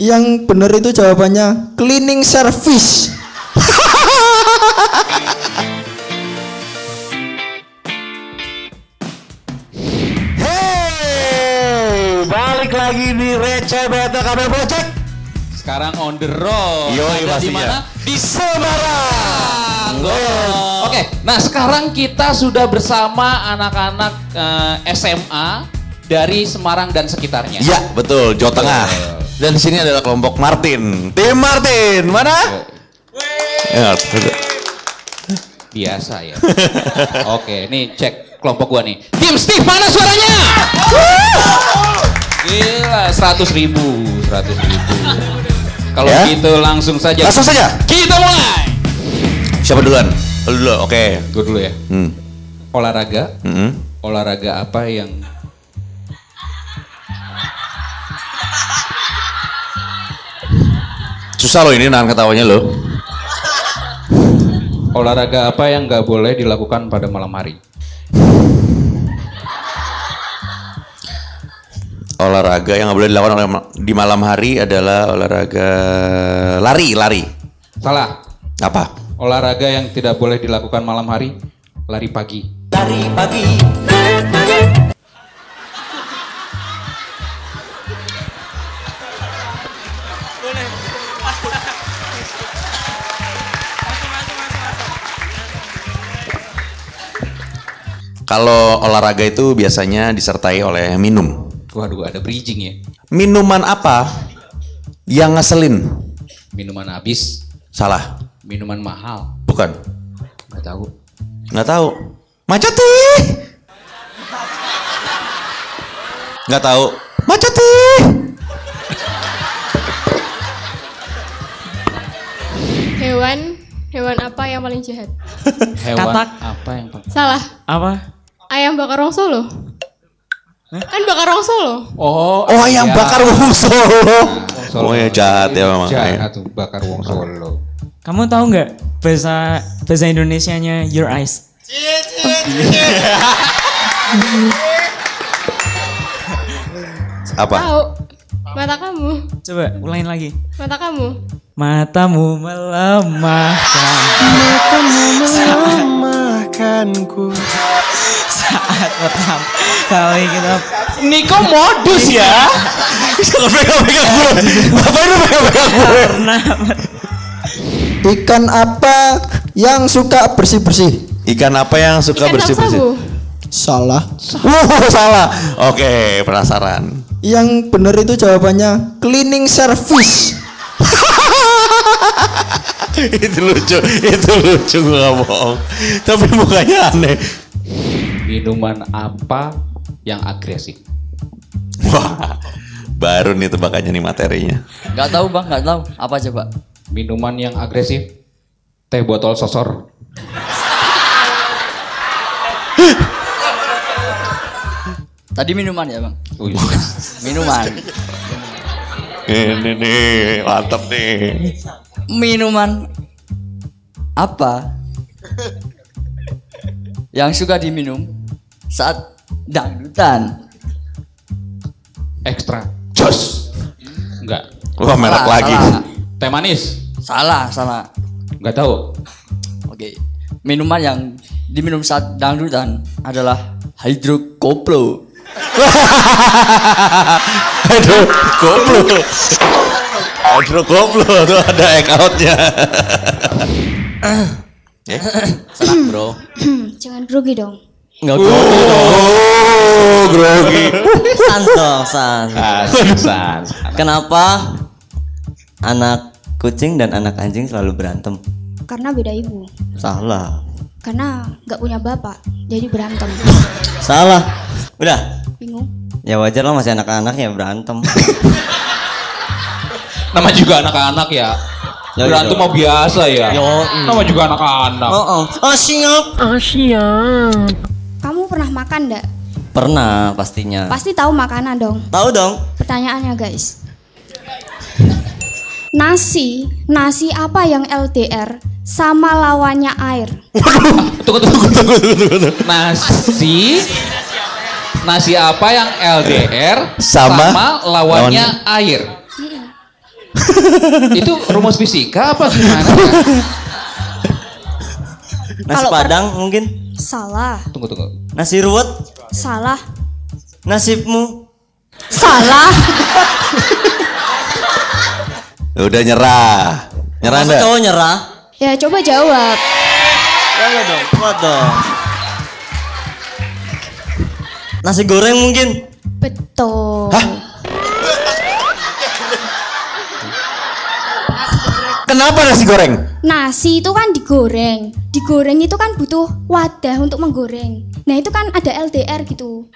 Yang benar itu jawabannya cleaning service. Hey, balik lagi di Receh Beta Kabel Project. Sekarang on the road. Ada di pastinya. mana? Di Semarang. Oke, nah sekarang kita sudah bersama anak-anak eh, SMA dari Semarang dan sekitarnya. Ya, betul, Jawa Tengah. Dan di sini adalah kelompok Martin. Tim Martin, mana? Ya. Biasa ya. Oke, nih cek kelompok gua nih. Tim Steve mana suaranya? Gila, 100 ribu, 100 ribu. Kalau Ya. gitu langsung saja. Langsung saja. Kita mulai. Siapa duluan? Lu dulu, oke. Gue dulu ya. Hmm. Olahraga, Hmm. olahraga apa yang Susah loh ini nahan ketawanya loh. olahraga apa yang nggak boleh dilakukan pada malam hari? Olahraga yang nggak boleh dilakukan di malam hari adalah olahraga lari, lari. Salah. Apa? Olahraga yang tidak boleh dilakukan malam hari, lari pagi. Kalau olahraga itu biasanya disertai oleh minum. Waduh, ada bridging ya. Minuman apa yang ngeselin? Minuman habis, Salah. minuman mahal. Bukan. Nggak tahu. Nggak tahu. Maceti. Nggak tahu. Maceti. Hewan, hewan apa yang paling jahat? Hewan Katak. apa yang paling... Salah. Apa? Ayam bakar wong Solo. Kan bakar wong Solo. Oh, Oh ayam ya. bakar wong Solo. Solo. Oh ya jahat ya memang. Jahat tuh bakar wong Solo. Kamu tahu nggak bahasa bahasa Indonesianya your eyes? Apa? Tahu. Mata kamu. Coba ulangin lagi. Mata kamu. Matamu melemahkan Makanku saat pertama kali kita Niko modus ya. Jangan pegang-pegang gue. Ngapain lu pegang-pegang gue? pernah Ikan apa yang suka bersih-bersih? Ikan apa yang suka bersih-bersih? Salah. Wuh, salah. Oke, penasaran. Yang benar itu jawabannya cleaning service. itu lucu, itu lucu gue gak bohong. Tapi mukanya aneh. Minuman apa yang agresif? Wah, baru nih tebakannya nih materinya. Gak tahu bang, gak tahu. Apa coba? Minuman yang agresif? Teh botol sosor. Tadi minuman ya bang? Wih, Minuman. Ini nih, mantap nih. Minuman apa yang suka diminum saat dangdutan? Ekstra. Jos. Enggak. Wah, merek Salah, lagi. Salah, Teh manis? salah. salah. Enggak tahu. Oke. Minuman yang diminum saat dangdutan adalah hidrokoplo. Aduh, koplo. Aduh, koplo tuh ada egg outnya. ya, senang bro. Jangan grogi dong. Enggak Oh, grogi. San dong, San. San. Kenapa anak kucing dan anak anjing selalu berantem? Karena beda ibu. Salah. Karena nggak punya bapak, jadi berantem. Salah. Udah. Bingung. Ya wajar lah masih anak-anak ya berantem. Nama juga anak-anak ya. Ya, Berantem gitu. mau biasa ya. Yo, Nama juga anak-anak. Oh, oh. oh siap. Kamu pernah makan nggak? Pernah pastinya. Pasti tahu makanan dong. Tahu dong. Pertanyaannya guys. Nasi, nasi apa yang LDR sama lawannya air? Tunggu, tunggu, tunggu, tunggu, tunggu. Nasi, nasi apa yang LDR Sama sama, lawannya air? Itu rumus fisika apa gimana? Nasi padang mungkin. Salah. Tunggu tunggu. Nasi ruwet. Salah. Nasibmu. Salah. Udah nyerah. Nyerah Masa enggak? cowok nyerah? Ya coba jawab. Jangan dong, kuat dong. Nasi goreng mungkin. Betul. Kenapa nasi goreng? Nasi itu kan digoreng. Digoreng itu kan butuh wadah untuk menggoreng. Nah itu kan ada LDR gitu.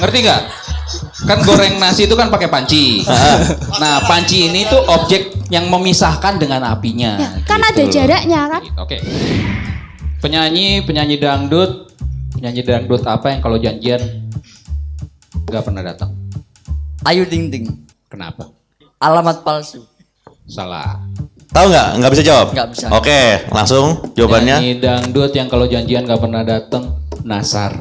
Ngerti nggak? Kan goreng nasi itu kan pakai panci. Nah, panci ini tuh objek yang memisahkan dengan apinya. Ya, kan ada gitu. jaraknya kan. Oke. Penyanyi, penyanyi dangdut, penyanyi dangdut apa yang kalau janjian nggak pernah datang? Ayu Ting Ting. Kenapa? Alamat palsu. Salah. Tahu nggak? Nggak bisa jawab. Nggak bisa. Oke, langsung jawabannya. Penyanyi dangdut yang kalau janjian nggak pernah datang, Nasar.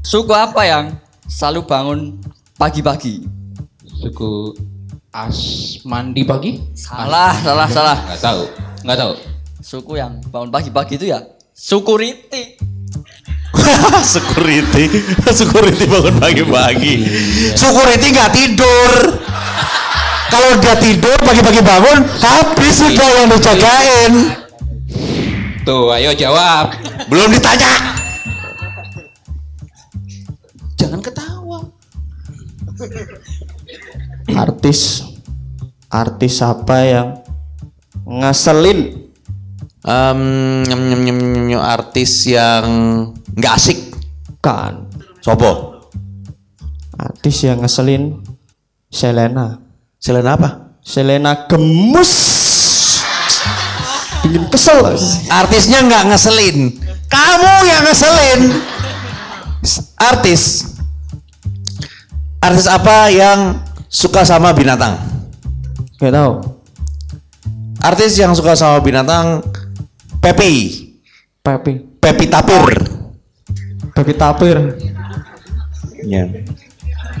Suku apa yang selalu bangun pagi-pagi? Suku As mandi pagi? Salah, salah, salah. Nggak tahu. Nggak tahu. Suku yang bangun pagi-pagi itu ya suku Riti. security, security bangun pagi-pagi. Security nggak tidur. Kalau dia tidur pagi-pagi bangun, habis sudah yang dijagain. Tuh, ayo jawab. Belum ditanya. Jangan ketawa. Artis artis apa yang ngeselin? Em, nyem, nyem, nyem, nyem, nyem, artis yang nggak asik. Kan Sopo? artis yang ngeselin Selena. Selena apa? Selena gemus. Bikin kesel. Artisnya nggak ngeselin. Kamu yang ngeselin. Artis. Artis apa yang suka sama binatang? Gak tahu. Artis yang suka sama binatang Pepi. Pepi. Pepi Tapir. Pepi tapir. Ya.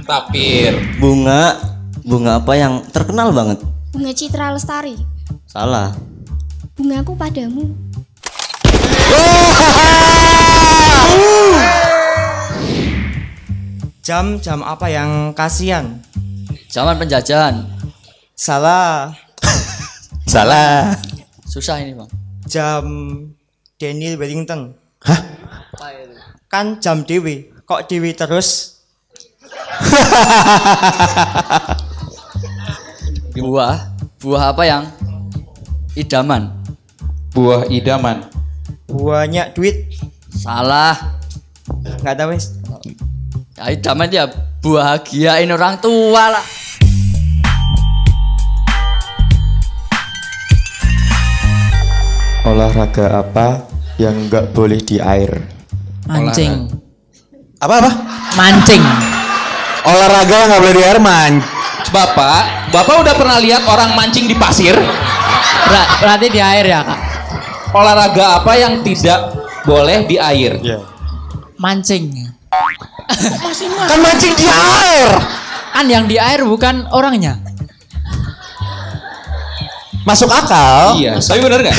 Tapir. Bunga. Bunga apa yang terkenal banget? Bunga Citra Lestari. Salah. Bungaku padamu. Jam jam apa yang kasihan? Zaman penjajahan. Salah. Salah. Susah ini, Bang. Jam Daniel Wellington. Kan jam Dewi. Kok Dewi terus? Buah. Buah apa yang idaman? Buah idaman. Banyak duit. Salah. Nggak tahu wis. Ya idaman dia bahagiain orang tua lah. Olahraga apa yang nggak boleh di air? Mancing. Apa apa? Mancing. Olahraga nggak boleh di air man. Bapak, Bapak udah pernah lihat orang mancing di pasir? Ber- berarti di air ya kak? Olahraga apa yang tidak boleh di air? Mancing. Kan mancing di air. Kan yang di air bukan orangnya. Masuk akal. Iya, tapi benar nggak?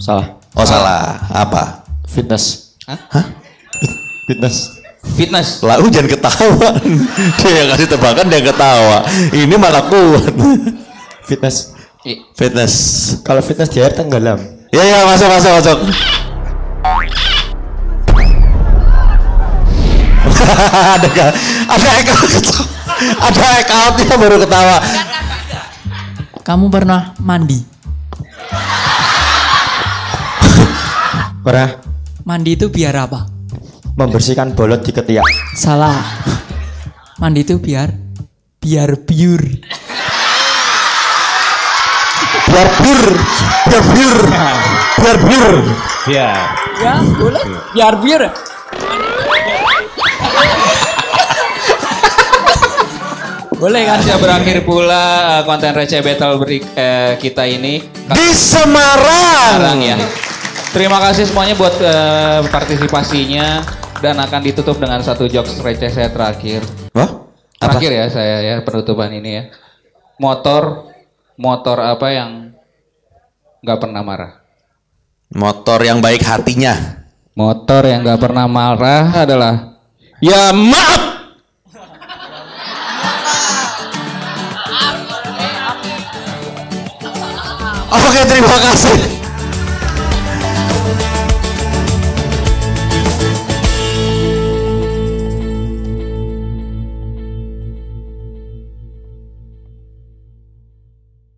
Salah. Oh salah. Apa? Fitness. Hah? Fitness. Fitness. Lah jangan ketawa. dia yang kasih tebakan dia ketawa. Ini malah kuat. Fitness. Fitness. Kalau fitness di air tenggelam. Ya ya masuk masuk masuk. ada ada eka ada eka outnya baru ketawa. Kamu pernah mandi? Pernah Mandi itu biar apa? membersihkan bolot di ketiak. Salah. Mandi itu biar biar biur. Biar bir, biar bir, biar bir. Iya. Ya boleh. Biar biur. boleh kan? Sudah berakhir pula uh, konten receh battle beri- eh, kita ini. Di Semarang. Sekarang ya. Terima kasih semuanya buat eh, partisipasinya dan akan ditutup dengan satu jokes receh saya terakhir. Wah? Terakhir ya saya ya penutupan ini ya. Motor motor apa yang nggak pernah marah? Motor yang baik hatinya. Motor yang nggak pernah marah adalah ya maaf. Oke, terima kasih.